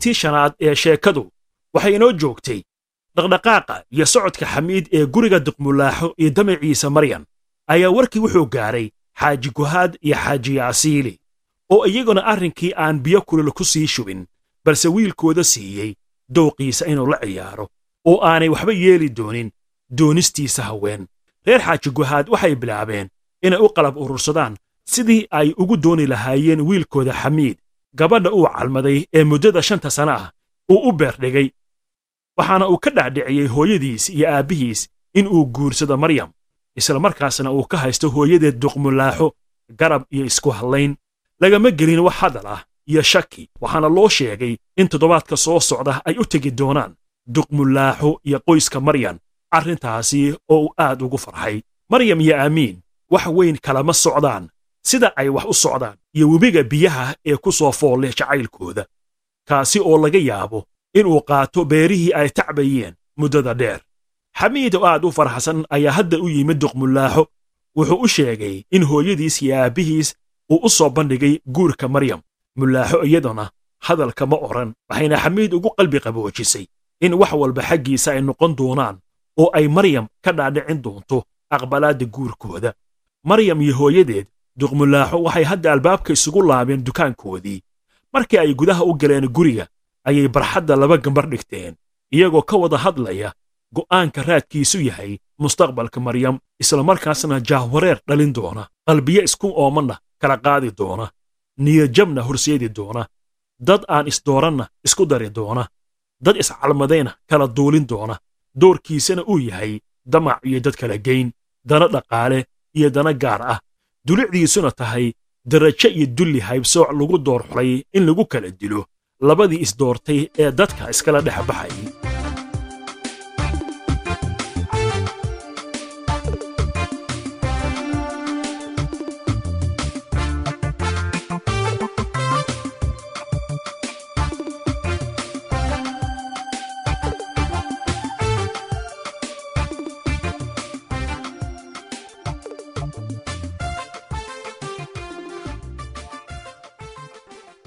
qaybtii shanaad ee sheekadu waxay inoo joogtay dhaqdhaqaaqa iyo socodka xamiid ee guriga duqmulaaxo iyo damaciisa maryan ayaa warkii wuxuu gaadhay xaaji guhaad iyo xaaji yaasiili oo iyaguna arrinkii aan biyo kulul ku sii shubin balse wiilkooda siiyey dowqiisa inuu la ciyaaro oo aanay waxba yeeli doonin doonistiisa haween. Reer xaaji guhaad waxay bilaabeen inay u qalab urursadaan sidii ay ugu dooni lahaayeen wiilkooda xamiid gabadha uu calmaday ee muddada shanta sana ah uu u beerdhigay waxaana uu ka dhacdhiciyey hooyadiis iyo aabbihiis in uu guursado maryam isla markaasna uu ka haysto hooyadeed duqmulaaxo garab iyo isku hadlayn. Lagama gelin wax hadal ah iyo shaki waxaana loo sheegay in toddobaadka soo socda ay u tegi doonaan duqmulaaxo iyo qoyska maryan arrintaasi oo uu aad ugu farxay. Maryam iyo aamiin wax weyn kalama socdaan sida ay wax u socdaan iyo webiga biyaha ee ku soo fool leh jacaylkooda kaasi oo laga yaabo inuu qaato beerihii ay tacbayeen muddada dheer. Xamiid oo aad u farxsan ayaa hadda u yimid duqmulaaxo. Wuxuu u sheegay in hooyadiis iyo aabbihiis uu u soo bandhigay guurka maryam. Mulaaxo iyaduna hadalka ma odhan waxayna xamiid ugu qalbi qaboojisay in wax walba xaggiisa ay noqon doonaan oo ay maryam ka dhaadhicin doonto aqbalaadda guurkooda. Maryam iyo hooyadeed duqmulaaxo waxay hadda albaabka isugu laabeen dukaankoodii. Markii ay gudaha u galeen guriga ayay barxadda laba gambar dhigteen iyagoo ka wada hadlaya go'aanka raadkiisu yahay mustaqbalka maryam islamarkaasna jaahwareer dhalin doona qalbiye isku oomanna kala qaadi doona niyajabna horseedi doona dad aan isdooranna isku dari doona dad iscalmadayna kala duulin doona doorkiisana uu yahay damac iyo dad kala geyn dana dhaqaale iyo dana gaar ah dulicdiisuna tahay darajo iyo dulli haybsooc lagu door xulay in lagu kala dilo labadii isdoortay ee dadka iskala dhex baxayay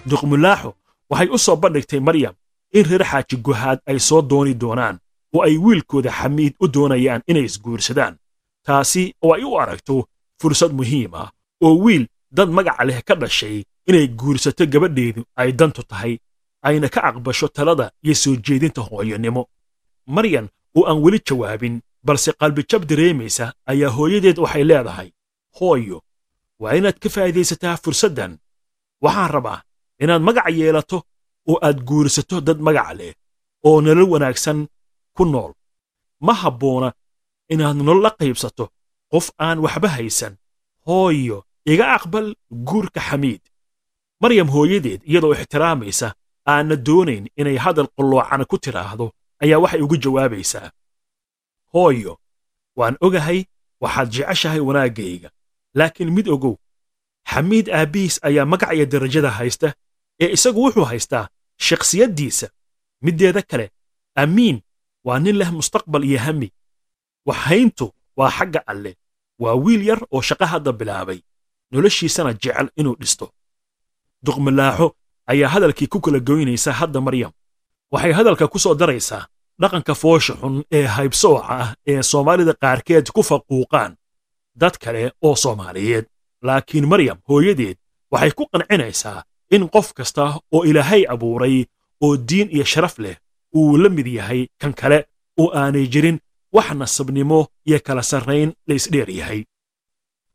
duqmulaaxo waxay u soo bandhigtay maryam in reer xaaji guhaad ay soo dooni doonaan oo ay wiilkooda xamiid u doonayaan inay isguursadaan. Taasi oo ay u aragto fursad muhiim ah oo wiil dad magaca leh ka dhashay inay guursato gabadheedu ay dantu tahay ayna ka aqbasho talada iyo soo jeedinta hooyonimo. Maryan oo aan weli jawaabin balse qalbijab dareemaysa ayaa hooyadeed waxay leedahay hooyo waa inaad ka faa'iidaysataa fursaddan. Waxaan rabaa inaad magac yeelato oo aad guursato dad magaca leh oo nolol wanaagsan ku nool. Ma habboona inaad nolol la qaybsato qof aan waxba haysan. Hooyo iga aqbal guurka xamiid. Maryam hooyadeed iyadoo ixtiraamaysa aanna doonayn inay hadal qalloocan ku tidhaahdo ayaa waxay ugu jawaabaysaa. Hooyo waan ogahay waxaad jeceshahay wanaaggayga laakiin mid ogow xamiid aabbihiis ayaa magac iyo darajada haysta ee isagu wuxuu haystaa shakhsiyaddiisa. Middeeda kale amiin waa nin leh mustaqbal iyo hami waxhayntu waa xagga alleh waa wiil yar oo shaqo hadda bilaabay. Noloshiisana jecel inuu dhisto. Duqmilaaxo ayaa hadalkii ku kala goynaysa hadda maryam. Waxay hadalka ku soo daraysaa dhaqanka foosha xun ee haybsooca ah ee soomaalida qaarkeed ku faquuqaan. Dad kale oo soomaaliyeed laakiin maryam hooyadeed waxay ku qancinaysaa in qof kasta oo ilaahay abuuray oo diin iyo sharaf leh uu la mid yahay kan kale oo aanay jirin wax nasabnimo iyo kala sarrayn la isdheer yahay.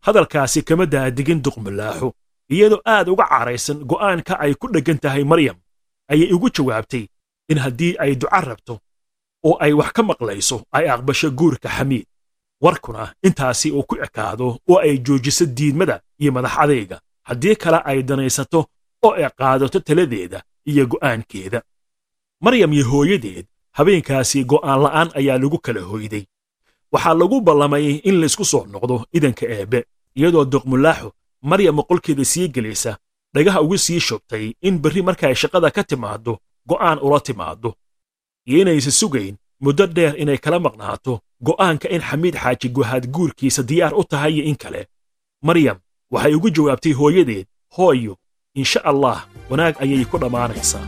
Hadalkaasi kama daadigin duqmilaaxo iyadoo aad uga caraysan go'aanka ay ku dheggan tahay maryam ayay ugu jawaabtay in haddii ay duca rabto oo ay wax ka maqlayso ay aqbasho guurka xamiid warkuna intaasi uu ku ekaado oo ay joojiso diidmada iyo madax adayga haddii kale ay danaysato oo ay qaadato taladeeda iyo go'aankeeda. Maryam iyo hooyadeed habeenkaasi go'aan la'aan ayaa lagu kala hoyday. Waxaa lagu ballamay in laysku soo noqdo idanka eebbe iyadoo duqmulaaxo maryam qolkeeda sii gelaysa dhagaha ugu sii shubtay in berri markay shaqada ka timaaddo go'aan ula timaaddo. Iyo inaysa sugayn muddo dheer inay kala maqnaato go'aanka in xamiid xaaji guhaad guurkiisa diyaar u tahay iyo in kale. Maryam waxay ugu jawaabtay hooyadeed hooyo insha allah wanaag ayay ku dhammaanaysaa.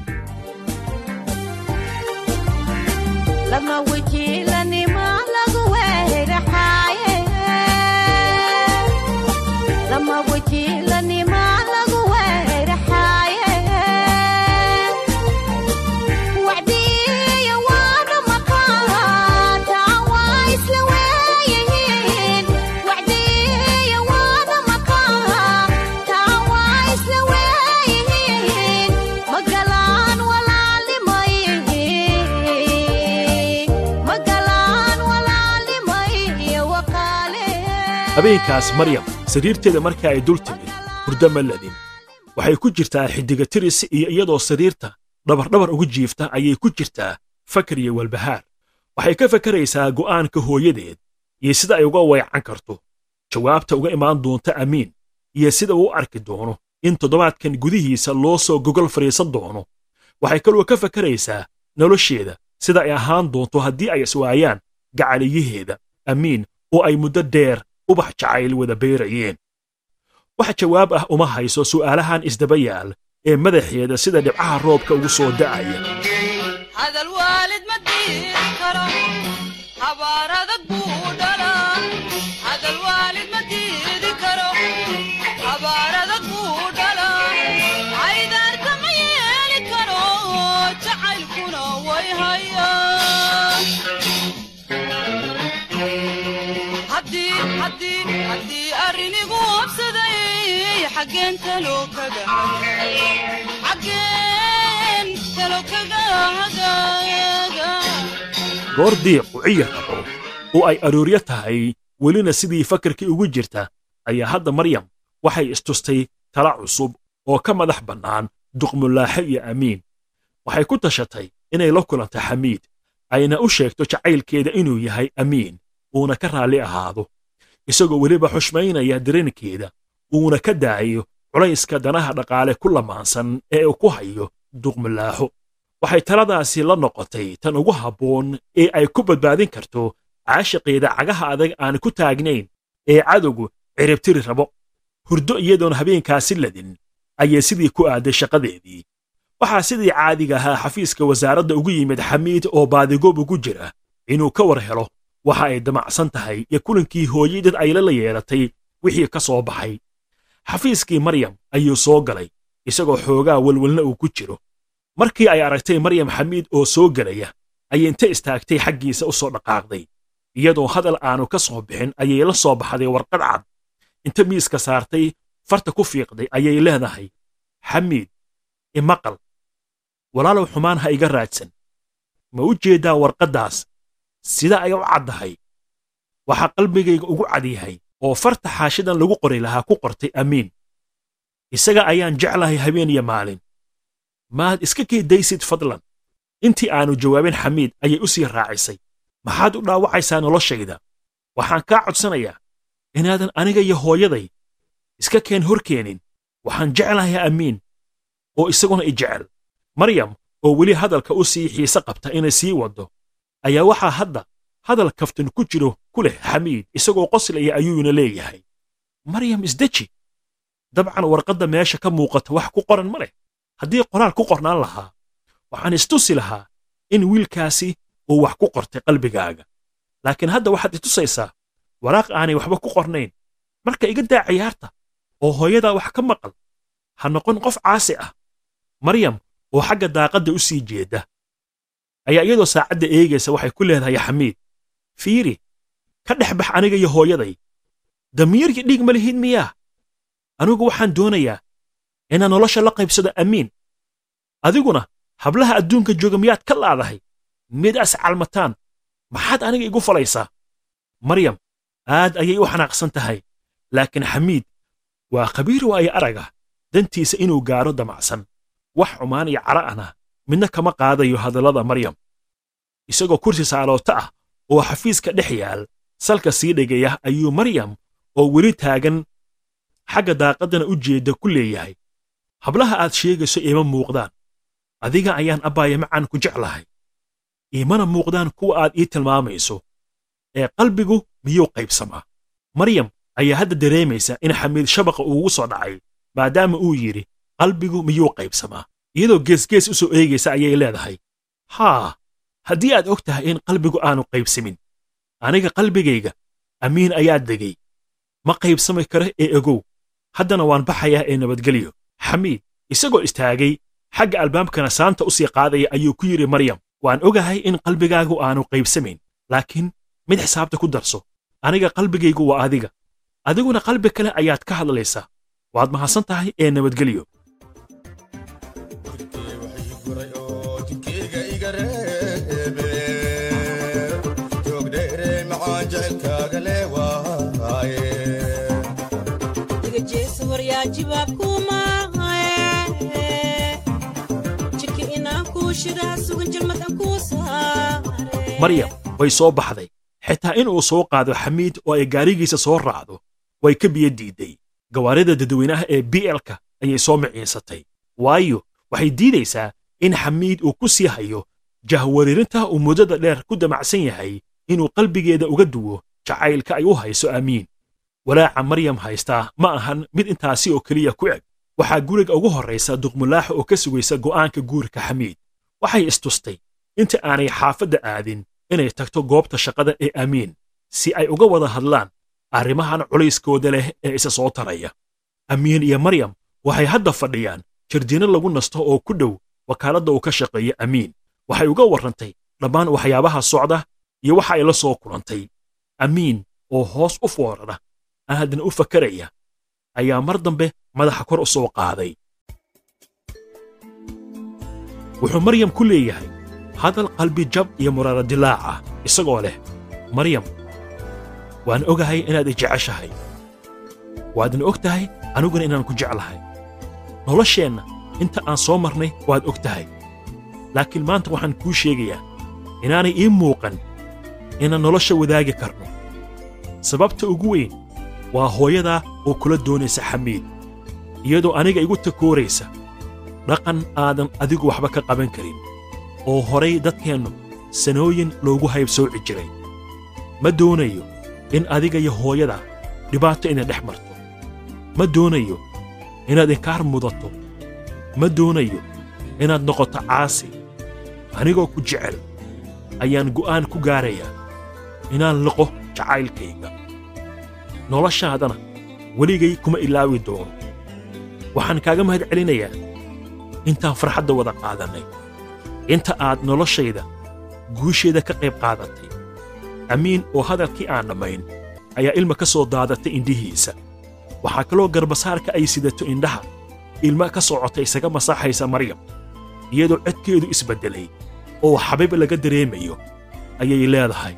Habeenkaas maryam sariirteeda marka ay dul timid hurdo ma ladin. Waxay ku jirtaa xiddiga tiris iyo iyadoo sariirta dhabardhabar ugu jiifta ayay ku jirtaa fakar iyo walbahaar. Waxay ka fakaraysaa go'aanka hooyadeed iyo sida ay uga weecan karto. Jawaabta uga imaan doonta amiin iyo sida uu u arki doono in toddobaadkan gudihiisa loo soo gogol fadhiisan doono. Waxay kaloo ka fakaraysaa nolosheeda sida ay ahaan doonto haddii ay iswaayaan gacaliyaheeda. Amiin oo ay muddo dheer ubax jacayl wada beerayeen. Wax jawaab ah uma hayso su'aalahan isdaba yaal ee madaxeeda sida dhibcaha roobka ugu soo da'aya u ciyar qabo oo ay arooryo tahay welina sidii fakarkii ugu jirta ayaa hadda maryam waxay istustay tala cusub oo ka madax bannaan duqmulaaxe iyo amiin. Waxay ku tashatay inay la kulanto xamiid ayna u sheegto jacaylkeeda inuu yahay amiin uuna ka raalli ahaado. Isagoo weliba xushmaynaya dareenkeeda uuna ka daayo culayska danaha dhaqaale ku lamaansan ee uu ku hayo duqmulaaxo waxay taladaasi la noqotay tan ugu habboon ee ay ku badbaadin karto caashiqeeda cagaha adag aan ku taagnayn ee cadowgu ciribtiri rabo. Hurdo iyadoon habeenkaasi ladin ayay sidii ku aaday shaqadeedii. Waxaa sidii caadiga ahaa xafiiska wasaaradda ugu yimid xamiid oo baadigoob ugu jira inuu ka war helo waxa ay damacsan tahay iyo kulankii hooyadad ayla la yeelatay wixii ka soo baxay xafiiskii maryam ayuu soo galay isagoo xoogaa welwelna uu ku jiro. Markii ay aragtay maryam xamiid oo soo gelaya ayay inta istaagtay xaggiisa u soo dhaqaaqday. Iyadoo hadal aanu ka soo bixin ayay la soo baxday warqad cad. Inta miiska saartay farta ku fiiqday ayay leedahay xamiid imaqal walaalow xumaan ha iga raadsan. Ma u jeeddaa warqaddaas? Sida ay u caddahay? Waxaa qalbigayga ugu cad yahay oo farta xaashidan lagu qori lahaa ku qortay amiin. Isaga ayaan jeclahay habeen iyo maalin. Maad iska keedaysid fadlan. Intii aanu jawaabin xamiid ayay u sii raacisay. Maxaad u dhaawacaysaa noloshayda. Waxaan kaa codsanayaa inaadan aniga iyo hooyaday iska keen hor keenin. Waxaan jeclahay amiin oo isaguna i jecel. Maryam oo weli hadalka u sii xiise qabta inay sii waddo ayaa waxaa hadda hadal kaftan ku jiro ku leh xamiid isagoo qoslaya ayuuna leeyahay. Maryam isdeji dabcan warqadda meesha ka muuqata wax ku qoran ma leh. Haddii qoraal ku qornaan lahaa waxaan istusi lahaa in wiilkaasi uu wax ku qortay qalbigaaga. Laakiin hadda waxaad itusaysaa waraaq aanay waxba ku qornayn. Marka iga daa ciyaarta oo hooyadaa wax ka maqal ha noqon qof caasi ah. Maryam oo xagga daaqadda u sii jeedda ayaa iyadoo saacadda eegaysa waxay ku leedahay xamiid fiiri ka dhex bax aniga iyo hooyaday. Damiirkii dhiig ma lihiin miyaa? Anigu waxaan doonayaa inaan nolosha la qaybsado amiin. Adiguna hablaha adduunka jooga miyaad ka laadahay mid as calmataan. Maxaad aniga igu falaysaa? Maryam aad ayay u xanaaqsan tahay laakiin xamiid waa khabiir waayo araga dantiisa inuu gaaro damacsan. Wax xumaan iyo cara ana midna kama qaadayo hadallada maryam. Isagoo kursi saaloota ah oo xafiiska dhex yaal. Salka sii dhigaya ayuu maryam oo weli taagan xagga daaqaddana u jeedda ku leeyahay. Hablaha aad sheegayso iima muuqdaan. Adiga ayaan abbaaya macaan ku jeclahay. Iimana muuqdaan kuwa aad ii tilmaamayso. Ee qalbigu miyuu qaybsamaa? Maryam ayaa hadda dareemaysa in xamiid shabaqa uugu soo dhacay maadaama uu yidhi qalbigu miyuu qaybsamaa? Iyadoo geesgees u soo eegaysa ayay leedahay. Haa haddii aad og tahay in qalbigu aanu qaybsamin aniga qalbigayga amiin ayaa degay. Ma qaybsami kara ee ogow. Haddana waan baxayaa ee nabadgelyo. Xamiid isagoo istaagay xagga albaabkana saanta u sii qaadaya ayuu ku yidhi maryam. Waan ogahay in qalbigaagu aanu qaybsamayn laakiin mid xisaabta ku darso. Aniga qalbigaygu waa adiga. Adiguna qalbi kale ayaad ka hadlaysaa. Waad mahadsan tahay ee nabadgelyo maryam way soo baxday. Xitaa inuu soo qaado xamiid oo ay gaarigiisa soo raacdo way ka biyo diidday gawaarida dadweynaha ee bielka ayay soo miciinsatay waayo waxay diidaysaa in xamiid uu ku sii hayo jahwaririnta uu muddada dheer ku damacsan yahay inuu qalbigeeda uga duwo jacaylka ay u hayso amiin. Walaaca maryam haystaa ma ahan mid intaasi oo keliya ku eg. Waxaa guriga ugu horraysa duqmulaaxa oo ka sugaysa go'aanka guurka xamiid. Waxay istustay inta aanay xaafadda aadin inay tagto goobta shaqada ee amiin si ay uga wada hadlaan arrimahan culayskooda leh ee isa soo taraya. Amiin iyo maryam waxay hadda fadhiyaan jardiino lagu nasto oo ku dhow wakaaladda uu ka shaqeeya amiin waxay uga warrantay dhammaan waxyaabaha socda iyo waxa ay la soo kulantay. Amiin oo hoos u foorara aadna u fakaraya ayaa mar dambe madaxa kor u soo qaaday. Wuxuu maryam ku leeyahay hadal qalbi jab iyo muraara dilaac ah isagoo leh maryam waan ogahay inaad i jeceshahay. Waadna og tahay aniguna inaan ku jeclahay. Nolosheenna inta aan soo marnay waad og tahay laakiin maanta waxaan kuu sheegayaa inaanay ii muuqan inaan nolosha wadaagi karno. Sababta ugu weyn waa hooyadaa oo kula doonaysa xamiid iyadoo aniga igu takooraysa dhaqan aadan adigu waxba ka qaban karin oo horay dadkeennu sanooyin loogu haybsooci jiray. Ma doonayo in adiga iyo hooyada dhibaato idin dhex marto. Ma doonayo inaad inkaar mudato. Ma doonayo inaad noqoto caasi. Anigoo ku jecel ayaan go'aan ku gaarayaa inaan liqo jacaylkayga. Noloshaadana weligay kuma ilaawi doono. Waxaan kaaga mahad celinayaa intaan farxadda wada qaadannay inta aad noloshayda guusheeda ka qayb qaadatay. Amiin oo hadalkii aan dhammayn ayaa ilma ka soo daadatay indhihiisa. Waxaa kaloo garbasaarka ay sidato indhaha ilma ka socota isaga masaxaysa maryam. Iyadoo codkeedu isbeddelay oo xabiib laga dareemayo ayay leedahay